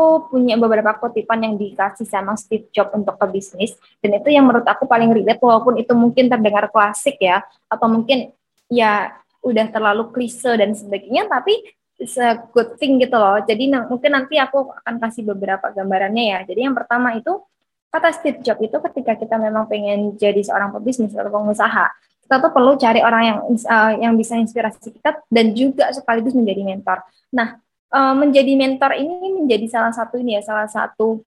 aku punya beberapa kutipan yang dikasih sama Steve Jobs untuk ke bisnis dan itu yang menurut aku paling relate walaupun itu mungkin terdengar klasik ya atau mungkin ya udah terlalu klise dan sebagainya tapi it's a good thing gitu loh. Jadi mungkin nanti aku akan kasih beberapa gambarannya ya. Jadi yang pertama itu kata Steve Jobs itu ketika kita memang pengen jadi seorang pebisnis atau pengusaha, kita tuh perlu cari orang yang uh, yang bisa inspirasi kita dan juga sekaligus menjadi mentor. Nah, uh, menjadi mentor ini menjadi salah satu ini ya salah satu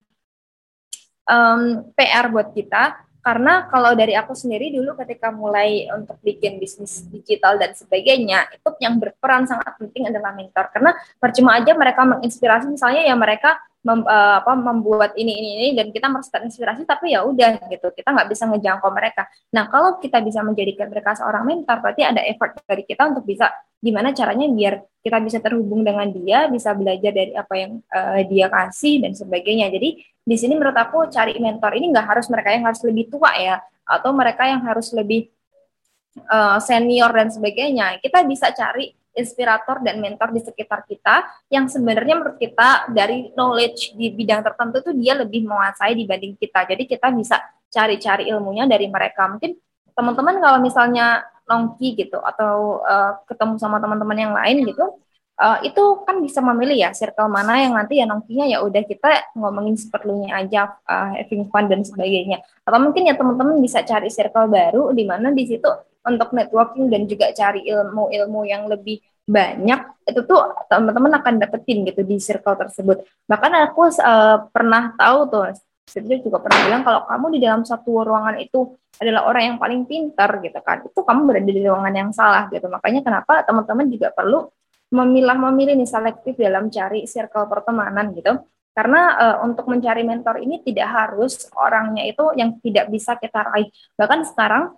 um, PR buat kita. Karena kalau dari aku sendiri dulu ketika mulai untuk bikin bisnis digital dan sebagainya itu yang berperan sangat penting adalah mentor. Karena percuma aja mereka menginspirasi misalnya ya mereka mem, uh, apa, membuat ini ini ini dan kita merasa terinspirasi tapi ya udah gitu. Kita nggak bisa ngejangkau mereka. Nah kalau kita bisa menjadikan mereka seorang mentor berarti ada effort dari kita untuk bisa gimana caranya biar kita bisa terhubung dengan dia bisa belajar dari apa yang uh, dia kasih dan sebagainya jadi di sini menurut aku cari mentor ini nggak harus mereka yang harus lebih tua ya atau mereka yang harus lebih uh, senior dan sebagainya kita bisa cari inspirator dan mentor di sekitar kita yang sebenarnya menurut kita dari knowledge di bidang tertentu itu dia lebih menguasai dibanding kita. Jadi kita bisa cari-cari ilmunya dari mereka. Mungkin teman-teman kalau misalnya nongki gitu atau uh, ketemu sama teman-teman yang lain gitu, uh, itu kan bisa memilih ya circle mana yang nanti ya nongkinya ya udah kita ngomongin seperlunya aja uh, having fun dan sebagainya. Atau mungkin ya teman-teman bisa cari circle baru di mana di situ untuk networking dan juga cari ilmu-ilmu yang lebih banyak itu tuh teman-teman akan dapetin gitu di circle tersebut. Bahkan aku uh, pernah tahu tuh, saya juga pernah bilang kalau kamu di dalam satu ruangan itu adalah orang yang paling pintar gitu kan, itu kamu berada di ruangan yang salah gitu. Makanya kenapa teman-teman juga perlu memilah memilih nih selektif dalam cari circle pertemanan gitu. Karena uh, untuk mencari mentor ini tidak harus orangnya itu yang tidak bisa kita raih. Bahkan sekarang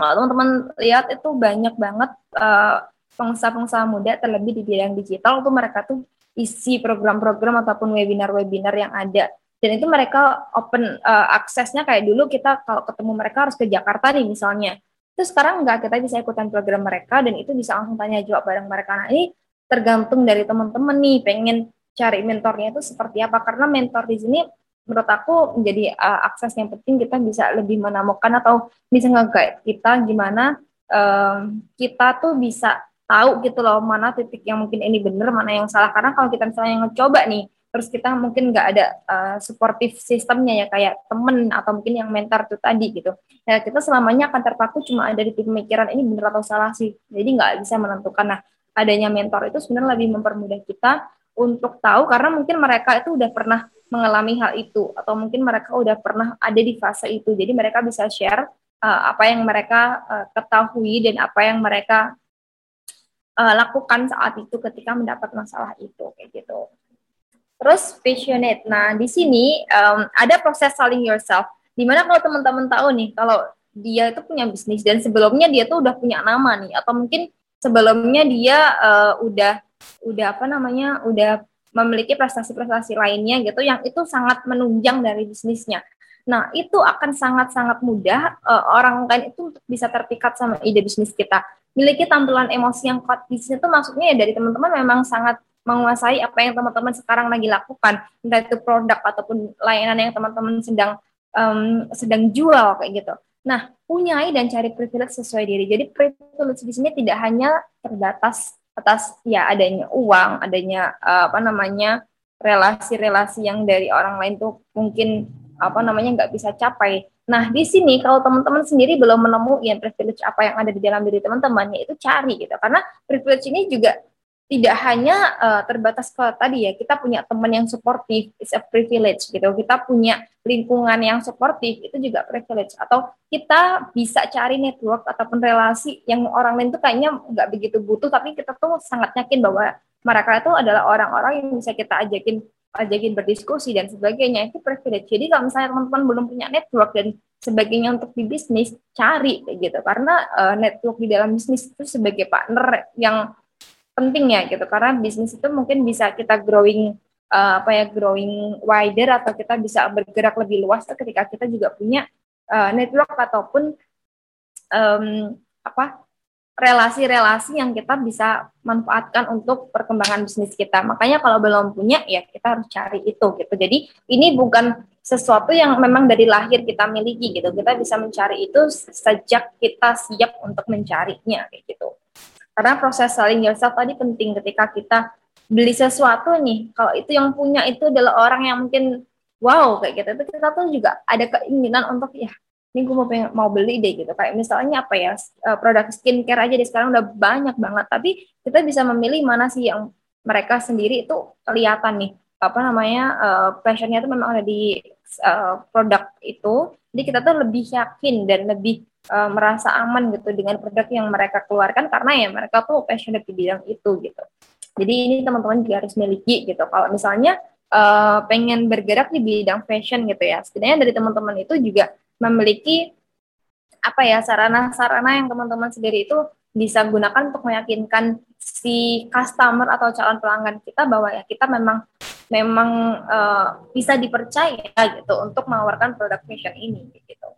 teman-teman lihat itu banyak banget uh, pengusaha-pengusaha muda terlebih di bidang digital tuh mereka tuh isi program-program ataupun webinar-webinar yang ada dan itu mereka open uh, aksesnya kayak dulu kita kalau ketemu mereka harus ke Jakarta nih misalnya. Itu sekarang enggak kita bisa ikutan program mereka dan itu bisa langsung tanya jawab bareng mereka. Nah ini tergantung dari teman-teman nih pengen cari mentornya itu seperti apa. Karena mentor di sini menurut aku menjadi uh, akses yang penting kita bisa lebih menemukan atau bisa nge kita gimana um, kita tuh bisa tahu gitu loh mana titik yang mungkin ini benar mana yang salah. Karena kalau kita misalnya ngecoba nih terus kita mungkin nggak ada uh, supportive sistemnya ya kayak temen atau mungkin yang mentor itu tadi gitu. Ya kita selamanya akan terpaku cuma ada di pemikiran ini benar atau salah sih? Jadi nggak bisa menentukan. Nah adanya mentor itu sebenarnya lebih mempermudah kita untuk tahu karena mungkin mereka itu udah pernah mengalami hal itu atau mungkin mereka udah pernah ada di fase itu. Jadi mereka bisa share uh, apa yang mereka uh, ketahui dan apa yang mereka uh, lakukan saat itu ketika mendapat masalah itu kayak gitu. Terus passionate. Nah, di sini um, ada proses selling yourself. Di mana kalau teman-teman tahu nih, kalau dia itu punya bisnis dan sebelumnya dia tuh udah punya nama nih, atau mungkin sebelumnya dia uh, udah udah apa namanya, udah memiliki prestasi-prestasi lainnya gitu, yang itu sangat menunjang dari bisnisnya. Nah, itu akan sangat-sangat mudah uh, orang lain itu bisa terpikat sama ide bisnis kita miliki tampilan emosi yang kuat di sini tuh maksudnya ya dari teman-teman memang sangat menguasai apa yang teman-teman sekarang lagi lakukan entah itu produk ataupun layanan yang teman-teman sedang um, sedang jual kayak gitu. Nah, punyai dan cari privilege sesuai diri. Jadi privilege di sini tidak hanya terbatas atas ya adanya uang, adanya uh, apa namanya relasi-relasi yang dari orang lain tuh mungkin apa namanya nggak bisa capai Nah, di sini kalau teman-teman sendiri belum menemukan privilege apa yang ada di dalam diri teman-teman, ya itu cari gitu. Karena privilege ini juga tidak hanya uh, terbatas ke tadi ya, kita punya teman yang suportif, is a privilege gitu. Kita punya lingkungan yang suportif, itu juga privilege. Atau kita bisa cari network ataupun relasi yang orang lain tuh kayaknya nggak begitu butuh, tapi kita tuh sangat yakin bahwa mereka itu adalah orang-orang yang bisa kita ajakin ajakin berdiskusi dan sebagainya itu privilege. Jadi kalau misalnya teman-teman belum punya network dan sebagainya untuk di bisnis, cari gitu. Karena uh, network di dalam bisnis itu sebagai partner yang penting ya gitu. Karena bisnis itu mungkin bisa kita growing uh, apa ya growing wider atau kita bisa bergerak lebih luas ketika kita juga punya uh, network ataupun um, apa relasi-relasi yang kita bisa manfaatkan untuk perkembangan bisnis kita. Makanya kalau belum punya ya kita harus cari itu gitu. Jadi ini bukan sesuatu yang memang dari lahir kita miliki gitu. Kita bisa mencari itu sejak kita siap untuk mencarinya kayak gitu. Karena proses selling yourself tadi penting ketika kita beli sesuatu nih. Kalau itu yang punya itu adalah orang yang mungkin wow kayak gitu. Itu kita tuh juga ada keinginan untuk ya ini gue mau pengen, mau beli deh gitu kayak misalnya apa ya uh, produk skincare aja di sekarang udah banyak banget tapi kita bisa memilih mana sih yang mereka sendiri itu kelihatan nih apa namanya uh, itu memang ada di uh, produk itu jadi kita tuh lebih yakin dan lebih uh, merasa aman gitu dengan produk yang mereka keluarkan karena ya mereka tuh passionate di bidang itu gitu jadi ini teman-teman juga harus miliki gitu kalau misalnya uh, pengen bergerak di bidang fashion gitu ya setidaknya dari teman-teman itu juga memiliki apa ya sarana-sarana yang teman-teman sendiri itu bisa gunakan untuk meyakinkan si customer atau calon pelanggan kita bahwa ya kita memang memang uh, bisa dipercaya gitu untuk menawarkan produk fashion ini gitu.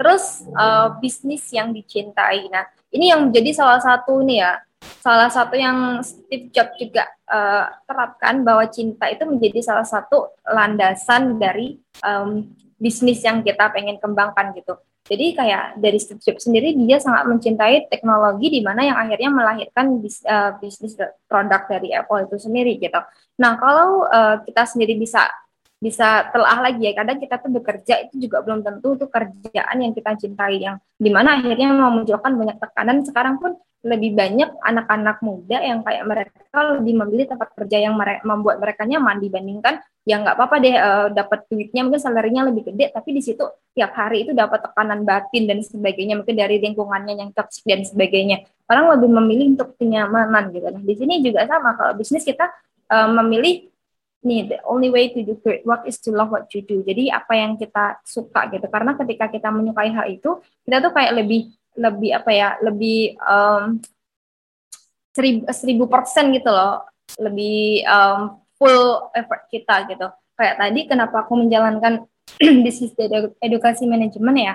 Terus uh, bisnis yang dicintai. Nah, ini yang menjadi salah satu nih ya, salah satu yang Steve Jobs juga uh, terapkan bahwa cinta itu menjadi salah satu landasan dari um, bisnis yang kita pengen kembangkan gitu. Jadi kayak dari Steve Jobs sendiri dia sangat mencintai teknologi di mana yang akhirnya melahirkan bis, uh, bisnis produk dari Apple itu sendiri gitu. Nah kalau uh, kita sendiri bisa bisa telah lagi ya. Kadang kita tuh bekerja itu juga belum tentu itu kerjaan yang kita cintai. Yang di mana akhirnya memunculkan banyak tekanan. Sekarang pun lebih banyak anak-anak muda yang kayak mereka lebih memilih tempat kerja yang mere membuat mereka nyaman. Dibandingkan yang nggak apa-apa deh uh, dapat duitnya. Mungkin salarinya lebih gede tapi di situ tiap hari itu dapat tekanan batin dan sebagainya. Mungkin dari lingkungannya yang toxic dan sebagainya. Orang lebih memilih untuk kenyamanan gitu. Nah di sini juga sama. Kalau bisnis kita uh, memilih nih the only way to do great work is to love what you do. Jadi apa yang kita suka gitu. Karena ketika kita menyukai hal itu kita tuh kayak lebih lebih apa ya lebih um, seribu, seribu persen gitu loh. Lebih um, full effort kita gitu. Kayak tadi kenapa aku menjalankan bisnis edukasi manajemen ya?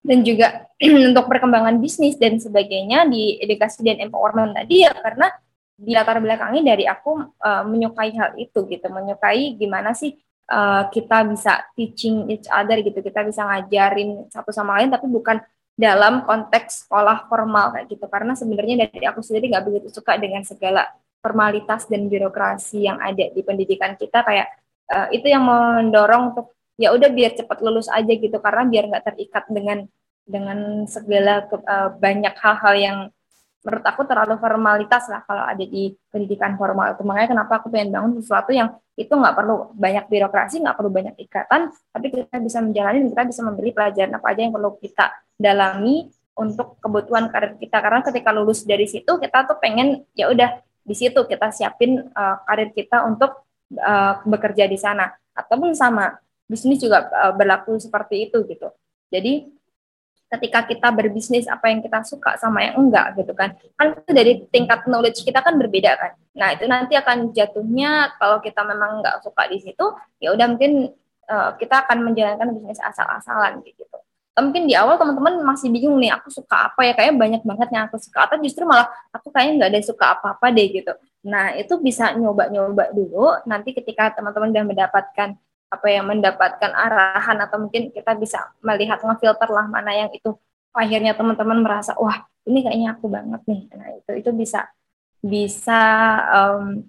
Dan juga untuk perkembangan bisnis dan sebagainya di edukasi dan empowerment tadi ya karena di latar belakangi dari aku uh, menyukai hal itu gitu. Menyukai gimana sih uh, kita bisa teaching each other gitu. Kita bisa ngajarin satu sama lain tapi bukan dalam konteks sekolah formal kayak gitu. Karena sebenarnya dari aku sendiri nggak begitu suka dengan segala formalitas dan birokrasi yang ada di pendidikan kita. Kayak uh, itu yang mendorong untuk ya udah biar cepat lulus aja gitu. Karena biar nggak terikat dengan dengan segala ke, uh, banyak hal-hal yang menurut aku terlalu formalitas lah kalau ada di pendidikan formal itu. Makanya kenapa aku pengen bangun sesuatu yang itu nggak perlu banyak birokrasi nggak perlu banyak ikatan tapi kita bisa menjalani kita bisa membeli pelajaran apa aja yang perlu kita dalami untuk kebutuhan karir kita. Karena ketika lulus dari situ kita tuh pengen ya udah di situ kita siapin uh, karir kita untuk uh, bekerja di sana. Ataupun sama bisnis juga uh, berlaku seperti itu gitu. Jadi ketika kita berbisnis apa yang kita suka sama yang enggak gitu kan. Kan itu dari tingkat knowledge kita kan berbeda kan. Nah itu nanti akan jatuhnya kalau kita memang enggak suka di situ ya udah mungkin uh, kita akan menjalankan bisnis asal-asalan gitu. Mungkin di awal teman-teman masih bingung nih aku suka apa ya? Kayak banyak banget yang aku suka. Atau justru malah aku kayaknya nggak ada suka apa-apa deh gitu. Nah itu bisa nyoba-nyoba dulu. Nanti ketika teman-teman udah mendapatkan apa yang mendapatkan arahan atau mungkin kita bisa melihat ngefilter lah mana yang itu akhirnya teman-teman merasa wah ini kayaknya aku banget nih nah itu itu bisa bisa um,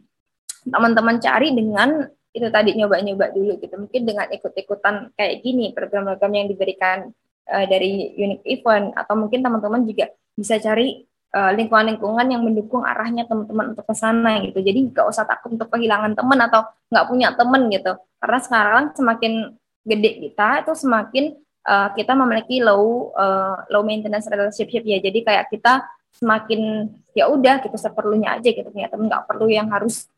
teman-teman cari dengan itu tadi nyoba-nyoba dulu gitu mungkin dengan ikut-ikutan kayak gini program-program yang diberikan uh, dari unique event atau mungkin teman-teman juga bisa cari eh, lingkungan-lingkungan yang mendukung arahnya teman-teman untuk ke sana gitu. Jadi nggak usah takut untuk kehilangan teman atau nggak punya teman gitu. Karena sekarang semakin gede kita itu semakin uh, kita memiliki low uh, low maintenance relationship ya. Jadi kayak kita semakin ya udah gitu seperlunya aja gitu punya teman nggak perlu yang harus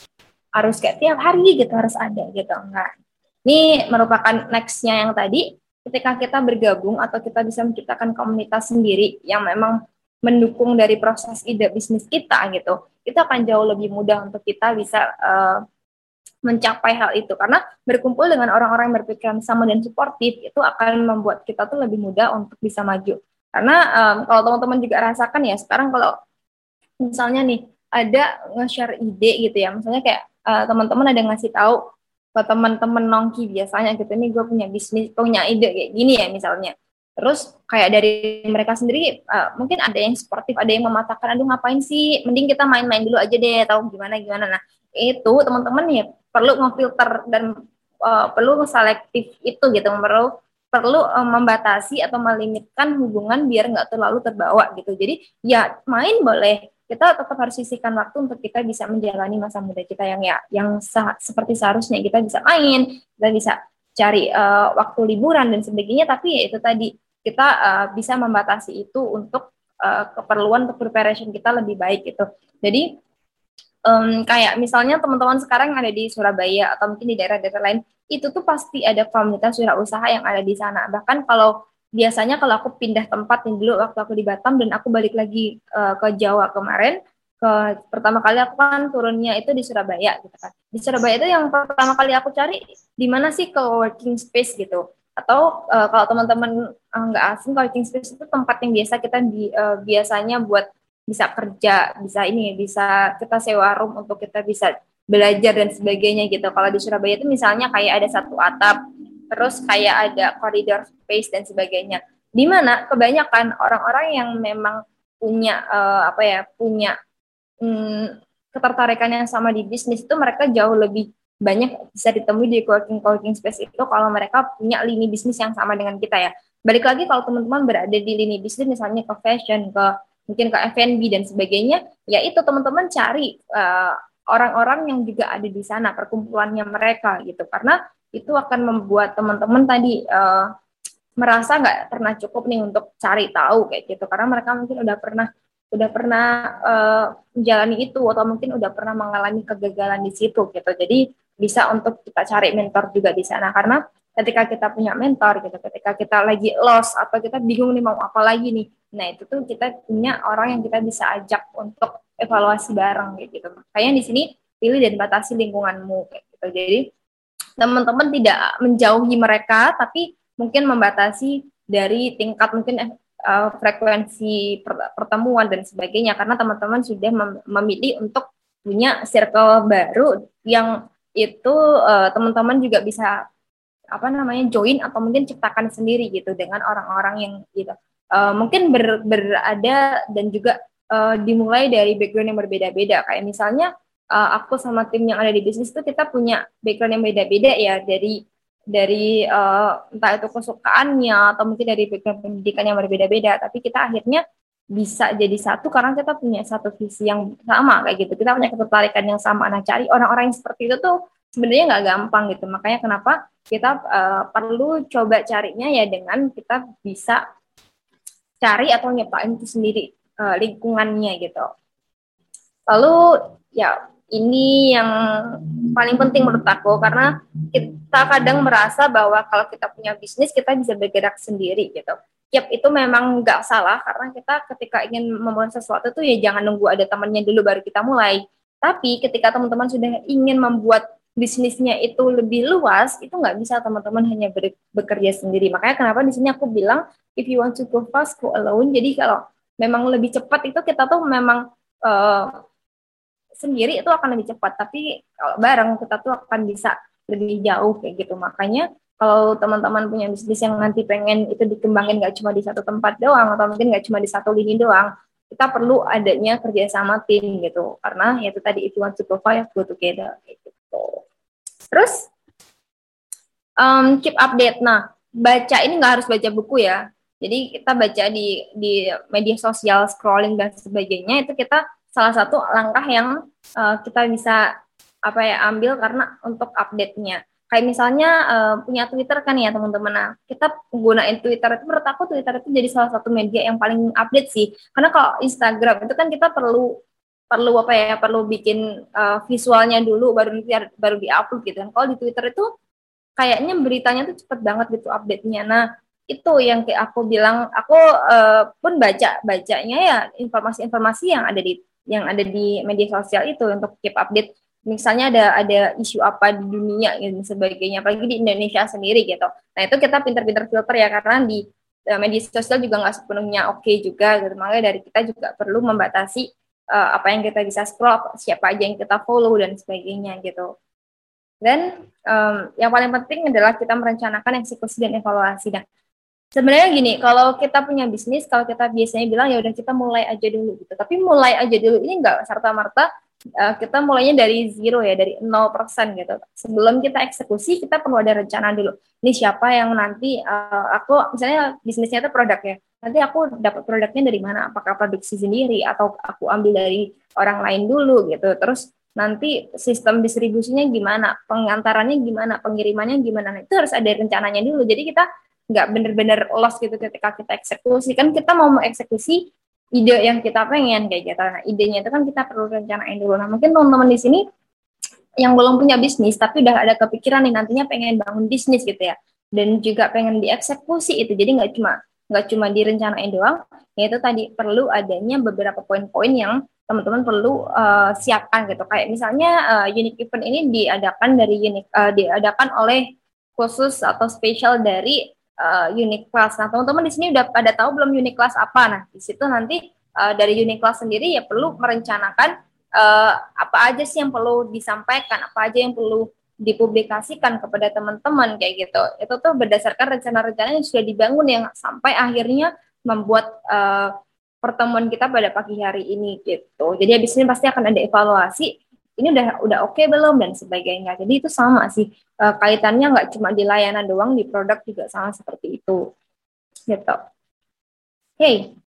harus kayak tiap hari gitu harus ada gitu enggak. Ini merupakan nextnya yang tadi ketika kita bergabung atau kita bisa menciptakan komunitas sendiri yang memang mendukung dari proses ide bisnis kita gitu, itu akan jauh lebih mudah untuk kita bisa uh, mencapai hal itu karena berkumpul dengan orang-orang yang berpikiran sama dan suportif itu akan membuat kita tuh lebih mudah untuk bisa maju. Karena um, kalau teman-teman juga rasakan ya sekarang kalau misalnya nih ada nge-share ide gitu ya, misalnya kayak uh, teman-teman ada ngasih tahu ke teman-teman nongki biasanya gitu, nih gue punya bisnis, punya ide kayak gini ya misalnya. Terus kayak dari mereka sendiri uh, mungkin ada yang sportif, ada yang mematakan, aduh ngapain sih, mending kita main-main dulu aja deh, tahu gimana gimana. Nah itu teman-teman ya perlu ngefilter dan uh, perlu selektif itu gitu, perlu perlu um, membatasi atau melimitkan hubungan biar nggak terlalu terbawa gitu. Jadi ya main boleh, kita tetap harus sisihkan waktu untuk kita bisa menjalani masa muda kita yang ya yang seperti seharusnya kita bisa main, kita bisa cari uh, waktu liburan dan sebagainya. Tapi ya itu tadi kita uh, bisa membatasi itu untuk uh, keperluan untuk preparation kita lebih baik gitu. Jadi um, kayak misalnya teman-teman sekarang yang ada di Surabaya atau mungkin di daerah-daerah lain itu tuh pasti ada komunitas wirausaha yang ada di sana. Bahkan kalau biasanya kalau aku pindah tempat nih dulu waktu aku di Batam dan aku balik lagi uh, ke Jawa kemarin, ke pertama kali aku kan turunnya itu di Surabaya gitu kan. Di Surabaya itu yang pertama kali aku cari di mana sih ke working space gitu. Atau uh, kalau teman-teman nggak uh, asing working space itu tempat yang biasa kita di uh, biasanya buat bisa kerja, bisa ini, bisa kita sewa room untuk kita bisa belajar dan sebagainya gitu. Kalau di Surabaya itu misalnya kayak ada satu atap, terus kayak ada koridor space dan sebagainya. Di mana kebanyakan orang-orang yang memang punya uh, apa ya, punya um, ketertarikan yang sama di bisnis itu mereka jauh lebih banyak bisa ditemui di coworking coworking space itu kalau mereka punya lini bisnis yang sama dengan kita ya. Balik lagi kalau teman-teman berada di lini bisnis misalnya ke fashion, ke mungkin ke F&B dan sebagainya, ya itu teman-teman cari uh, orang-orang yang juga ada di sana perkumpulannya mereka gitu. Karena itu akan membuat teman-teman tadi uh, merasa nggak pernah cukup nih untuk cari tahu kayak gitu. Karena mereka mungkin udah pernah udah pernah uh, menjalani itu atau mungkin udah pernah mengalami kegagalan di situ gitu. Jadi bisa untuk kita cari mentor juga di sana. Karena ketika kita punya mentor gitu ketika kita lagi lost atau kita bingung nih mau apa lagi nih nah itu tuh kita punya orang yang kita bisa ajak untuk evaluasi bareng kayak gitu. Makanya di sini pilih dan batasi lingkunganmu kayak gitu. Jadi teman-teman tidak menjauhi mereka tapi mungkin membatasi dari tingkat mungkin uh, frekuensi pertemuan dan sebagainya karena teman-teman sudah mem memilih untuk punya circle baru yang itu uh, teman-teman juga bisa apa namanya join atau mungkin ciptakan sendiri gitu dengan orang-orang yang gitu uh, mungkin ber, berada dan juga uh, dimulai dari background yang berbeda-beda. Kayak misalnya uh, aku sama tim yang ada di bisnis itu kita punya background yang beda-beda ya dari dari uh, entah itu kesukaannya atau mungkin dari background pendidikan yang berbeda-beda. Tapi kita akhirnya bisa jadi satu karena kita punya satu visi yang sama kayak gitu. Kita punya ketertarikan yang sama. Nah, cari orang-orang yang seperti itu tuh sebenarnya nggak gampang gitu. Makanya kenapa kita uh, perlu coba carinya ya dengan kita bisa cari atau nyiptain itu sendiri uh, lingkungannya gitu. Lalu ya ini yang paling penting menurut aku karena kita kadang merasa bahwa kalau kita punya bisnis kita bisa bergerak sendiri gitu. Yap itu memang nggak salah karena kita ketika ingin membangun sesuatu tuh ya jangan nunggu ada temannya dulu baru kita mulai. Tapi ketika teman-teman sudah ingin membuat bisnisnya itu lebih luas, itu nggak bisa teman-teman hanya ber, bekerja sendiri. Makanya kenapa di sini aku bilang if you want to go fast, go alone. Jadi kalau memang lebih cepat itu kita tuh memang uh, sendiri itu akan lebih cepat tapi kalau bareng kita tuh akan bisa lebih jauh kayak gitu makanya kalau teman-teman punya bisnis yang nanti pengen itu dikembangin nggak cuma di satu tempat doang atau mungkin nggak cuma di satu lini doang kita perlu adanya kerjasama tim gitu karena ya itu tadi if you want to go far go together gitu terus um, keep update nah baca ini nggak harus baca buku ya jadi kita baca di di media sosial scrolling dan sebagainya itu kita salah satu langkah yang uh, kita bisa apa ya ambil karena untuk update-nya. Kayak misalnya uh, punya Twitter kan ya teman-teman. Nah, kita gunain Twitter itu menurut aku Twitter itu jadi salah satu media yang paling update sih. Karena kalau Instagram itu kan kita perlu perlu apa ya perlu bikin uh, visualnya dulu baru nanti baru diupload gitu kan. Kalau di Twitter itu kayaknya beritanya tuh cepet banget gitu update-nya. Nah, itu yang kayak aku bilang aku uh, pun baca bacanya ya informasi-informasi yang ada di yang ada di media sosial itu untuk keep update misalnya ada ada isu apa di dunia dan sebagainya apalagi di Indonesia sendiri gitu nah itu kita pinter-pinter filter ya karena di media sosial juga nggak sepenuhnya oke okay juga gitu. Makanya dari kita juga perlu membatasi uh, apa yang kita bisa scroll, siapa aja yang kita follow dan sebagainya gitu. Dan um, yang paling penting adalah kita merencanakan eksekusi dan evaluasi. Nah, sebenarnya gini, kalau kita punya bisnis, kalau kita biasanya bilang ya udah kita mulai aja dulu gitu. Tapi mulai aja dulu ini nggak serta merta uh, kita mulainya dari zero ya, dari 0% gitu. Sebelum kita eksekusi, kita perlu ada rencana dulu. Ini siapa yang nanti uh, aku misalnya bisnisnya itu produk ya. Nanti aku dapat produknya dari mana? Apakah produksi sendiri atau aku ambil dari orang lain dulu gitu. Terus nanti sistem distribusinya gimana, pengantarannya gimana, pengirimannya gimana, nah, itu harus ada rencananya dulu. Jadi kita nggak bener-bener lost gitu ketika kita eksekusi. Kan kita mau mengeksekusi ide yang kita pengen kayak gitu. Nah, idenya itu kan kita perlu rencanain dulu. Nah, mungkin teman-teman di sini yang belum punya bisnis tapi udah ada kepikiran nih nantinya pengen bangun bisnis gitu ya. Dan juga pengen dieksekusi itu. Jadi nggak cuma nggak cuma direncanain doang, yaitu tadi perlu adanya beberapa poin-poin yang teman-teman perlu uh, siapkan gitu. Kayak misalnya uh, unique event ini diadakan dari unique uh, diadakan oleh khusus atau spesial dari uh, unique class. Nah, teman-teman di sini udah pada tahu belum unique class apa? Nah, di situ nanti uh, dari unique class sendiri ya perlu merencanakan uh, apa aja sih yang perlu disampaikan, apa aja yang perlu dipublikasikan kepada teman-teman kayak gitu. Itu tuh berdasarkan rencana-rencana yang sudah dibangun yang sampai akhirnya membuat uh, pertemuan kita pada pagi hari ini gitu. Jadi habis ini pasti akan ada evaluasi. Ini udah udah oke okay belum dan sebagainya. Jadi itu sama sih e, kaitannya nggak cuma di layanan doang, di produk juga sama seperti itu. Gitu. Oke.